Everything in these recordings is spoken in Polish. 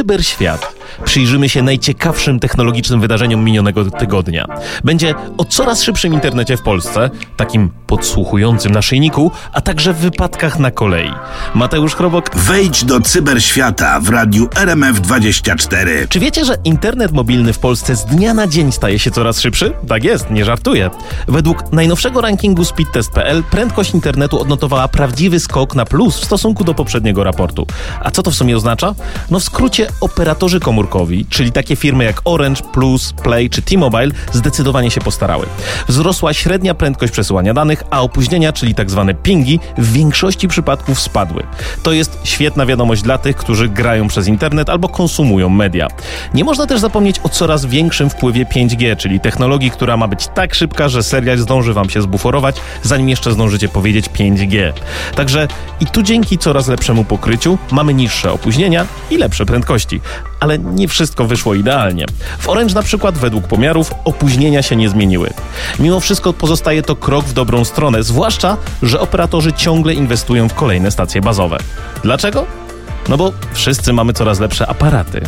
Cyberświat. Przyjrzymy się najciekawszym technologicznym wydarzeniom minionego tygodnia. Będzie o coraz szybszym internecie w Polsce, takim podsłuchującym naszyjniku, a także w wypadkach na kolei. Mateusz Chrobok. Wejdź do cyberświata w radiu RMF24. Czy wiecie, że internet mobilny w Polsce z dnia na dzień staje się coraz szybszy? Tak jest, nie żartuję. Według najnowszego rankingu speedtest.pl prędkość internetu odnotowała prawdziwy skok na plus w stosunku do poprzedniego raportu. A co to w sumie oznacza? No w skrócie operatorzy komórkowi, czyli takie firmy jak Orange, Plus, Play czy T-Mobile zdecydowanie się postarały. Wzrosła średnia prędkość przesyłania danych, a opóźnienia, czyli tak zwane pingi, w większości przypadków spadły. To jest świetna wiadomość dla tych, którzy grają przez internet albo konsumują media. Nie można też zapomnieć o coraz większym wpływie 5G, czyli technologii, która ma być tak szybka, że serial zdąży wam się zbuforować, zanim jeszcze zdążycie powiedzieć 5G. Także i tu dzięki coraz lepszemu pokryciu mamy niższe opóźnienia i lepsze prędkości. Ale nie wszystko wyszło idealnie. W Orange na przykład według pomiarów opóźnienia się nie zmieniły. Mimo wszystko pozostaje to krok w dobrą stronę, zwłaszcza, że operatorzy ciągle inwestują w kolejne stacje bazowe. Dlaczego? No bo wszyscy mamy coraz lepsze aparaty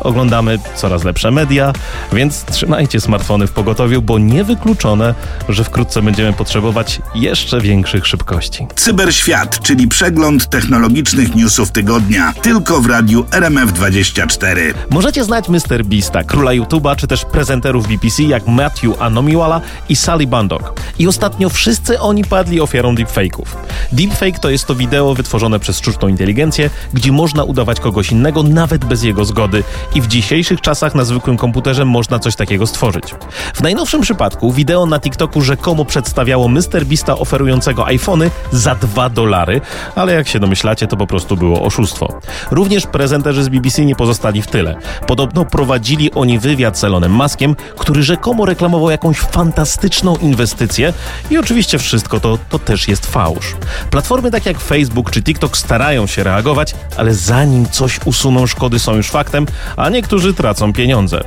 oglądamy coraz lepsze media, więc trzymajcie smartfony w pogotowiu, bo niewykluczone, że wkrótce będziemy potrzebować jeszcze większych szybkości. Cyberświat, czyli przegląd technologicznych newsów tygodnia, tylko w radiu RMF24. Możecie znać Mr. Beasta, króla YouTube'a, czy też prezenterów BBC jak Matthew Anomiwala i Sally Bandok. I ostatnio wszyscy oni padli ofiarą deepfake'ów. Deepfake to jest to wideo wytworzone przez sztuczną inteligencję, gdzie można udawać kogoś innego nawet bez jego zgody i w dzisiejszych czasach na zwykłym komputerze można coś takiego stworzyć. W najnowszym przypadku wideo na TikToku rzekomo przedstawiało MrBeasta oferującego iPhony za 2 dolary, ale jak się domyślacie, to po prostu było oszustwo. Również prezenterzy z BBC nie pozostali w tyle. Podobno prowadzili oni wywiad z Elonem Muskiem, który rzekomo reklamował jakąś fantastyczną inwestycję i oczywiście wszystko to, to też jest fałsz. Platformy takie jak Facebook czy TikTok starają się reagować, ale zanim coś usuną, szkody są już faktem, a niektórzy tracą pieniądze.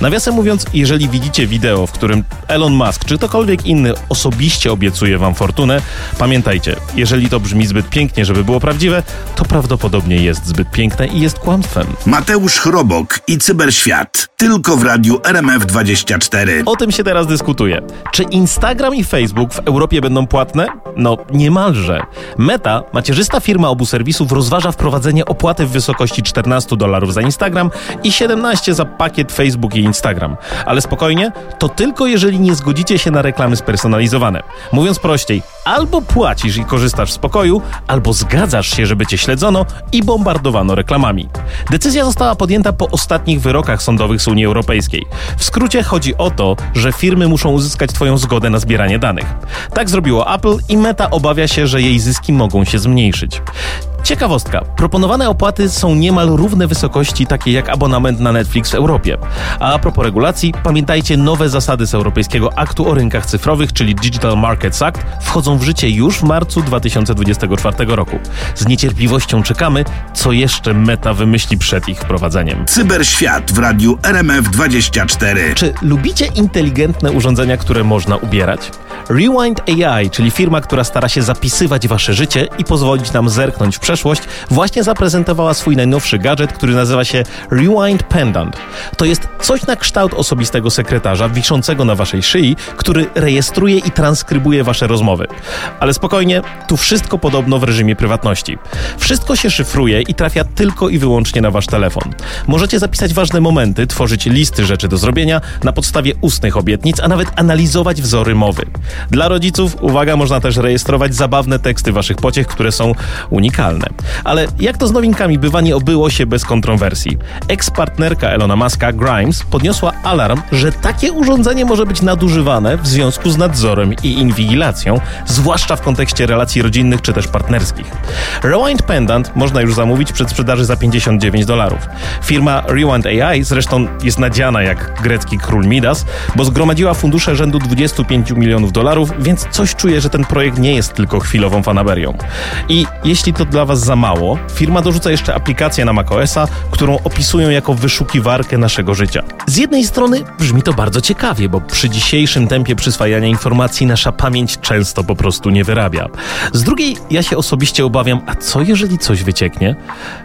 Nawiasem mówiąc, jeżeli widzicie wideo, w którym Elon Musk czy ktokolwiek inny osobiście obiecuje wam fortunę, pamiętajcie, jeżeli to brzmi zbyt pięknie, żeby było prawdziwe, to prawdopodobnie jest zbyt piękne i jest kłamstwem. Mateusz Chrobok i Cyberświat. Tylko w radiu RMF24. O tym się teraz dyskutuje. Czy Instagram i Facebook w Europie będą płatne? No, niemalże. Meta, macierzysta firma obu serwisów, rozważa wprowadzenie opłaty w wysokości 14 dolarów za Instagram i 17 za pakiet Facebook i Instagram. Ale spokojnie, to tylko jeżeli nie zgodzicie się na reklamy spersonalizowane. Mówiąc prościej, albo płacisz i korzystasz w spokoju, albo zgadzasz się, żeby cię śledzono i bombardowano reklamami. Decyzja została podjęta po ostatnich wyrokach sądowych z Unii Europejskiej. W skrócie chodzi o to, że firmy muszą uzyskać Twoją zgodę na zbieranie danych. Tak zrobiło Apple i Meta obawia się, że jej zyski mogą się zmniejszyć. Ciekawostka. Proponowane opłaty są niemal równe wysokości takie jak abonament na Netflix w Europie. A a propos regulacji, pamiętajcie, nowe zasady z Europejskiego Aktu o Rynkach Cyfrowych, czyli Digital Markets Act, wchodzą w życie już w marcu 2024 roku. Z niecierpliwością czekamy, co jeszcze Meta wymyśli przed ich wprowadzeniem. Cyberświat w radiu RMF24. Czy lubicie inteligentne urządzenia, które można ubierać? Rewind AI, czyli firma, która stara się zapisywać wasze życie i pozwolić nam zerknąć w przeszłość, właśnie zaprezentowała swój najnowszy gadżet, który nazywa się Rewind Pendant. To jest coś na kształt osobistego sekretarza wiszącego na waszej szyi, który rejestruje i transkrybuje wasze rozmowy. Ale spokojnie, tu wszystko podobno w reżimie prywatności. Wszystko się szyfruje i trafia tylko i wyłącznie na wasz telefon. Możecie zapisać ważne momenty, tworzyć listy rzeczy do zrobienia na podstawie ustnych obietnic, a nawet analizować wzory mowy. Dla rodziców, uwaga, można też rejestrować zabawne teksty waszych pociech, które są unikalne. Ale jak to z nowinkami bywa, nie obyło się bez kontrowersji. Ex-partnerka Elona Muska, Grimes, podniosła alarm, że takie urządzenie może być nadużywane w związku z nadzorem i inwigilacją, zwłaszcza w kontekście relacji rodzinnych czy też partnerskich. Rewind Pendant można już zamówić przed sprzedaży za 59 dolarów. Firma Rewind AI zresztą jest nadziana jak grecki król Midas, bo zgromadziła fundusze rzędu 25 milionów dolarów, więc coś czuję, że ten projekt nie jest tylko chwilową fanaberią. I jeśli to dla Was za mało, firma dorzuca jeszcze aplikację na macOSa, którą opisują jako wyszukiwarkę naszego życia. Z jednej strony brzmi to bardzo ciekawie, bo przy dzisiejszym tempie przyswajania informacji nasza pamięć często po prostu nie wyrabia. Z drugiej, ja się osobiście obawiam, a co jeżeli coś wycieknie?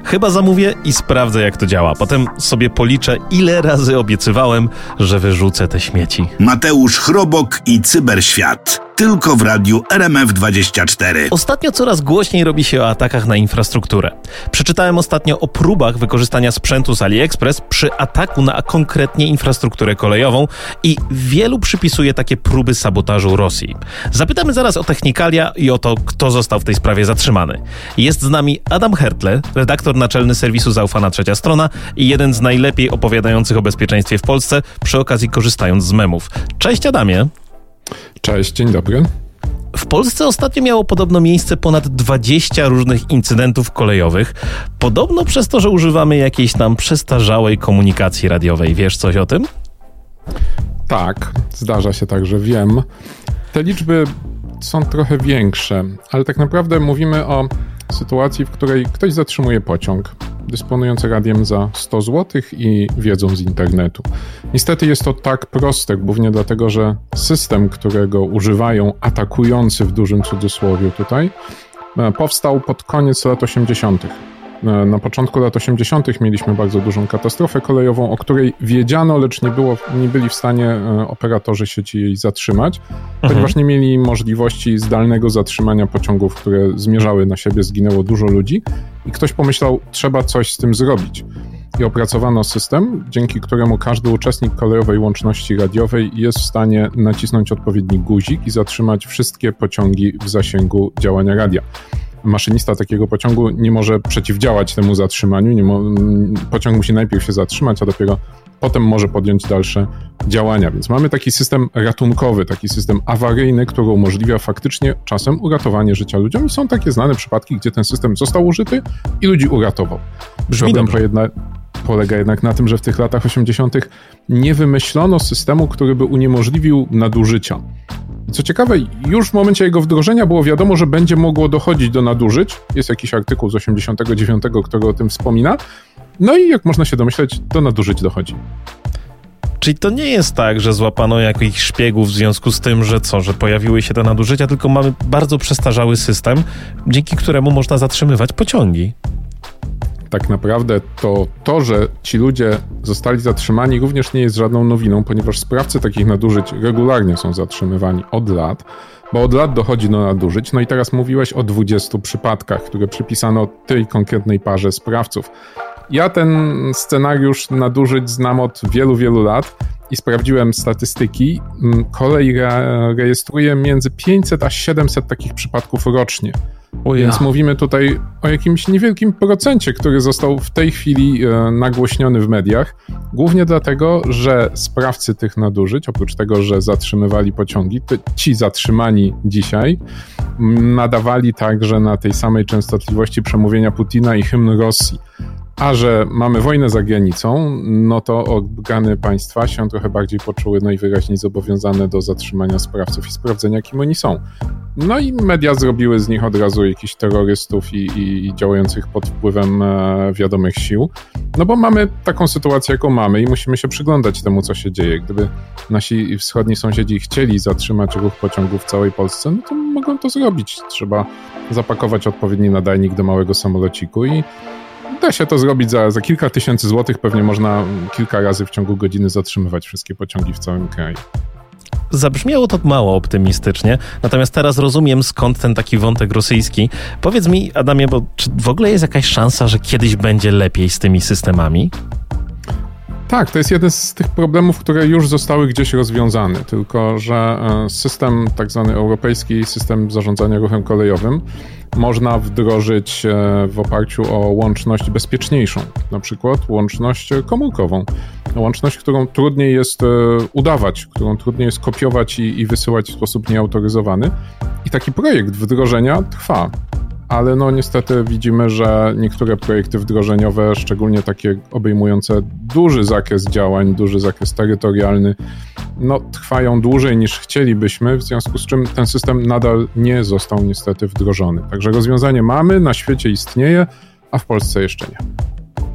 Chyba zamówię i sprawdzę, jak to działa. Potem sobie policzę, ile razy obiecywałem, że wyrzucę te śmieci. Mateusz Chrobok i Cyberświat. Tylko w radiu RMF24. Ostatnio coraz głośniej robi się o atakach na infrastrukturę. Przeczytałem ostatnio o próbach wykorzystania sprzętu z AliExpress przy ataku na konkretnie infrastrukturę kolejową i wielu przypisuje takie próby sabotażu Rosji. Zapytamy zaraz o technikalia i o to, kto został w tej sprawie zatrzymany. Jest z nami Adam Hertle, redaktor naczelny serwisu Zaufana Trzecia Strona i jeden z najlepiej opowiadających o bezpieczeństwie w Polsce, przy okazji korzystając z memów. Cześć Adamie. Cześć, dzień dobry. W Polsce ostatnio miało podobno miejsce ponad 20 różnych incydentów kolejowych. Podobno przez to, że używamy jakiejś tam przestarzałej komunikacji radiowej. Wiesz coś o tym? Tak, zdarza się tak, że wiem. Te liczby są trochę większe, ale tak naprawdę mówimy o sytuacji, w której ktoś zatrzymuje pociąg, dysponujący radiem za 100 zł i wiedzą z internetu. Niestety jest to tak proste, głównie dlatego, że system, którego używają atakujący w dużym cudzysłowie tutaj, e, powstał pod koniec lat 80. E, na początku lat 80. mieliśmy bardzo dużą katastrofę kolejową, o której wiedziano, lecz nie, było, nie byli w stanie e, operatorzy sieci jej zatrzymać, mhm. ponieważ nie mieli możliwości zdalnego zatrzymania pociągów, które zmierzały na siebie, zginęło dużo ludzi i ktoś pomyślał, trzeba coś z tym zrobić. I opracowano system, dzięki któremu każdy uczestnik kolejowej łączności radiowej jest w stanie nacisnąć odpowiedni guzik i zatrzymać wszystkie pociągi w zasięgu działania radia maszynista takiego pociągu nie może przeciwdziałać temu zatrzymaniu. Nie mo pociąg musi najpierw się zatrzymać, a dopiero potem może podjąć dalsze działania. Więc mamy taki system ratunkowy, taki system awaryjny, który umożliwia faktycznie czasem uratowanie życia ludziom. I są takie znane przypadki, gdzie ten system został użyty i ludzi uratował. Brzmi Problem pojedna, polega jednak na tym, że w tych latach 80. nie wymyślono systemu, który by uniemożliwił nadużycia. Co ciekawe, już w momencie jego wdrożenia było wiadomo, że będzie mogło dochodzić do nadużyć. Jest jakiś artykuł z 89, który o tym wspomina. No i jak można się domyśleć, do nadużyć dochodzi. Czyli to nie jest tak, że złapano jakichś szpiegów w związku z tym, że co, że pojawiły się te nadużycia, tylko mamy bardzo przestarzały system, dzięki któremu można zatrzymywać pociągi tak naprawdę to to, że ci ludzie zostali zatrzymani również nie jest żadną nowiną, ponieważ sprawcy takich nadużyć regularnie są zatrzymywani od lat, bo od lat dochodzi do nadużyć. No i teraz mówiłeś o 20 przypadkach, które przypisano tej konkretnej parze sprawców. Ja ten scenariusz nadużyć znam od wielu, wielu lat i sprawdziłem statystyki. Mm, kolej re rejestruje między 500 a 700 takich przypadków rocznie. Więc mówimy tutaj o jakimś niewielkim procencie, który został w tej chwili e, nagłośniony w mediach. Głównie dlatego, że sprawcy tych nadużyć, oprócz tego, że zatrzymywali pociągi, to ci zatrzymani dzisiaj nadawali także na tej samej częstotliwości przemówienia Putina i hymn Rosji. A że mamy wojnę za granicą, no to organy państwa się trochę bardziej poczuły najwyraźniej zobowiązane do zatrzymania sprawców i sprawdzenia, kim oni są. No i media zrobiły z nich od razu jakichś terrorystów i, i, i działających pod wpływem e, wiadomych sił. No bo mamy taką sytuację, jaką mamy i musimy się przyglądać temu, co się dzieje. Gdyby nasi wschodni sąsiedzi chcieli zatrzymać ruch pociągów w całej Polsce, no to mogą to zrobić. Trzeba zapakować odpowiedni nadajnik do małego samolociku i Da się to zrobić za, za kilka tysięcy złotych. Pewnie można kilka razy w ciągu godziny zatrzymywać wszystkie pociągi w całym kraju. Zabrzmiało to mało optymistycznie, natomiast teraz rozumiem skąd ten taki wątek rosyjski. Powiedz mi, Adamie, bo czy w ogóle jest jakaś szansa, że kiedyś będzie lepiej z tymi systemami? Tak, to jest jeden z tych problemów, które już zostały gdzieś rozwiązane, tylko że e, system, tak zwany europejski system zarządzania ruchem kolejowym, można wdrożyć e, w oparciu o łączność bezpieczniejszą, na przykład łączność komórkową. Łączność, którą trudniej jest e, udawać, którą trudniej jest kopiować i, i wysyłać w sposób nieautoryzowany. I taki projekt wdrożenia trwa ale no niestety widzimy, że niektóre projekty wdrożeniowe, szczególnie takie obejmujące duży zakres działań, duży zakres terytorialny, no trwają dłużej niż chcielibyśmy, w związku z czym ten system nadal nie został niestety wdrożony. Także rozwiązanie mamy, na świecie istnieje, a w Polsce jeszcze nie.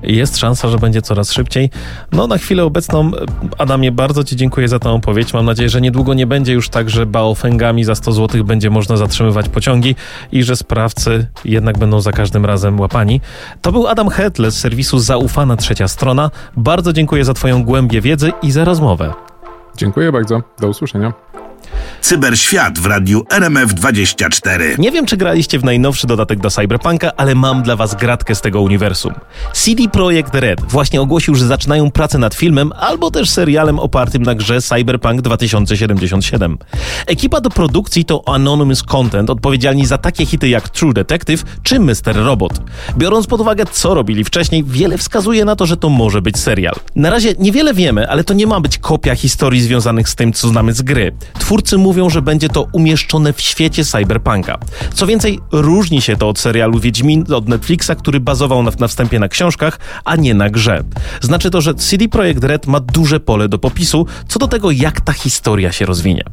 Jest szansa, że będzie coraz szybciej. No na chwilę obecną, Adamie, bardzo Ci dziękuję za tę opowieść. Mam nadzieję, że niedługo nie będzie już tak, że baofengami za 100 zł będzie można zatrzymywać pociągi i że sprawcy jednak będą za każdym razem łapani. To był Adam Hetle z serwisu Zaufana Trzecia Strona. Bardzo dziękuję za Twoją głębię wiedzy i za rozmowę. Dziękuję bardzo. Do usłyszenia. Cyberświat w radiu RMF24. Nie wiem, czy graliście w najnowszy dodatek do Cyberpunka, ale mam dla was gratkę z tego uniwersum. CD Projekt Red właśnie ogłosił, że zaczynają pracę nad filmem albo też serialem opartym na grze Cyberpunk 2077. Ekipa do produkcji to Anonymous Content, odpowiedzialni za takie hity jak True Detective czy Mr. Robot. Biorąc pod uwagę, co robili wcześniej, wiele wskazuje na to, że to może być serial. Na razie niewiele wiemy, ale to nie ma być kopia historii związanych z tym, co znamy z gry. Twórcy mówią, że będzie to umieszczone w świecie cyberpunka. Co więcej, różni się to od serialu Wiedźmin od Netflixa, który bazował na, na wstępie na książkach, a nie na grze. Znaczy to, że CD Projekt Red ma duże pole do popisu co do tego, jak ta historia się rozwinie.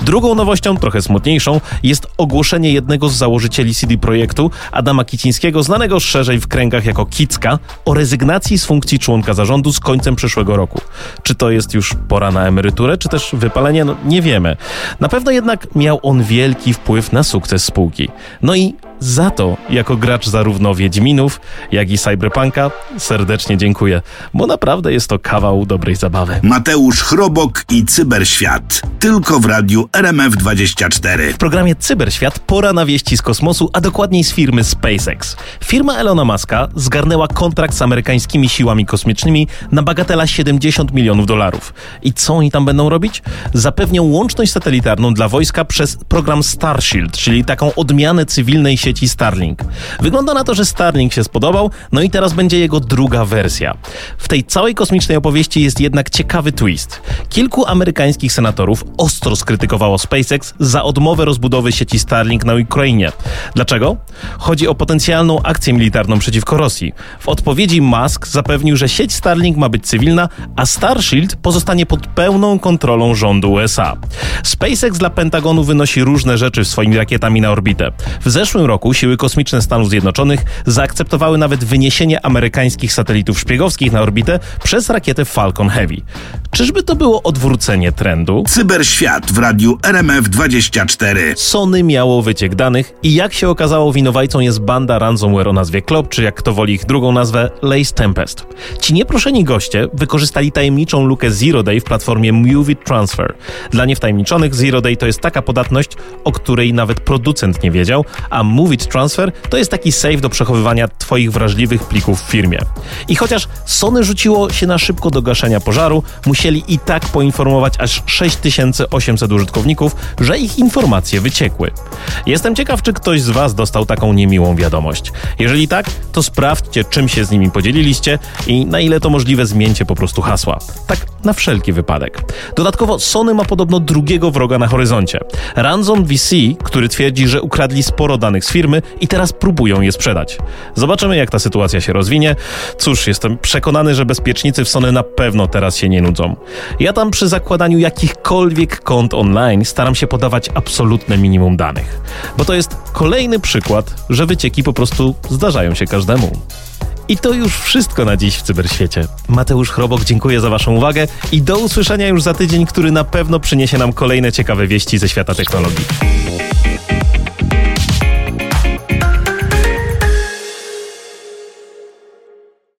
Drugą nowością, trochę smutniejszą, jest ogłoszenie jednego z założycieli CD Projektu, Adama Kicińskiego, znanego szerzej w kręgach jako Kicka, o rezygnacji z funkcji członka zarządu z końcem przyszłego roku. Czy to jest już pora na emeryturę, czy też wypalenie? No, nie wiemy. Na pewno jednak miał on wielki wpływ na sukces spółki. No i za to, jako gracz zarówno Wiedźminów, jak i Cyberpunka, serdecznie dziękuję, bo naprawdę jest to kawał dobrej zabawy. Mateusz Chrobok i Cyberświat. Tylko w radiu RMF24. W programie Cyberświat pora na wieści z kosmosu, a dokładniej z firmy SpaceX. Firma Elona Muska zgarnęła kontrakt z amerykańskimi siłami kosmicznymi na bagatela 70 milionów dolarów. I co oni tam będą robić? Zapewnią łączność satelitarną dla wojska przez program Starshield, czyli taką odmianę cywilnej sieci Starlink. Wygląda na to, że Starlink się spodobał, no i teraz będzie jego druga wersja. W tej całej kosmicznej opowieści jest jednak ciekawy twist. Kilku amerykańskich senatorów ostro skrytykowało SpaceX za odmowę rozbudowy sieci Starlink na Ukrainie. Dlaczego? Chodzi o potencjalną akcję militarną przeciwko Rosji. W odpowiedzi Musk zapewnił, że sieć Starlink ma być cywilna, a Starshield pozostanie pod pełną kontrolą rządu USA. SpaceX dla Pentagonu wynosi różne rzeczy swoimi rakietami na orbitę. W zeszłym roku siły kosmiczne Stanów Zjednoczonych zaakceptowały nawet wyniesienie amerykańskich satelitów szpiegowskich na orbitę przez rakietę Falcon Heavy. Czyżby to było odwrócenie trendu? Cyberświat w radiu RMF24. Sony miało wyciek danych i jak się okazało winowajcą jest banda ransomware o nazwie Klop, czy jak kto woli ich drugą nazwę, Lace Tempest. Ci nieproszeni goście wykorzystali tajemniczą lukę Zero Day w platformie Move Transfer. Dla niewtajemniczonych Zero Day to jest taka podatność, o której nawet producent nie wiedział, a Move Transfer to jest taki safe do przechowywania twoich wrażliwych plików w firmie. I chociaż Sony rzuciło się na szybko do gaszenia pożaru, musieli i tak poinformować aż 6800 użytkowników, że ich informacje wyciekły. Jestem ciekaw, czy ktoś z Was dostał taką niemiłą wiadomość. Jeżeli tak, to sprawdźcie, czym się z nimi podzieliliście i na ile to możliwe zmieńcie po prostu hasła. Tak na wszelki wypadek. Dodatkowo Sony ma podobno drugiego wroga na horyzoncie. Ransom VC, który twierdzi, że ukradli sporo danych z firmy i teraz próbują je sprzedać. Zobaczymy, jak ta sytuacja się rozwinie. Cóż, jestem przekonany, że bezpiecznicy w Sony na pewno teraz się nie nudzą. Ja tam przy zakładaniu jakichkolwiek kont online staram się podawać absolutne minimum danych. Bo to jest kolejny przykład, że wycieki po prostu zdarzają się każdemu. I to już wszystko na dziś w cyberświecie. Mateusz Chrobok, dziękuję za Waszą uwagę i do usłyszenia już za tydzień, który na pewno przyniesie nam kolejne ciekawe wieści ze świata technologii.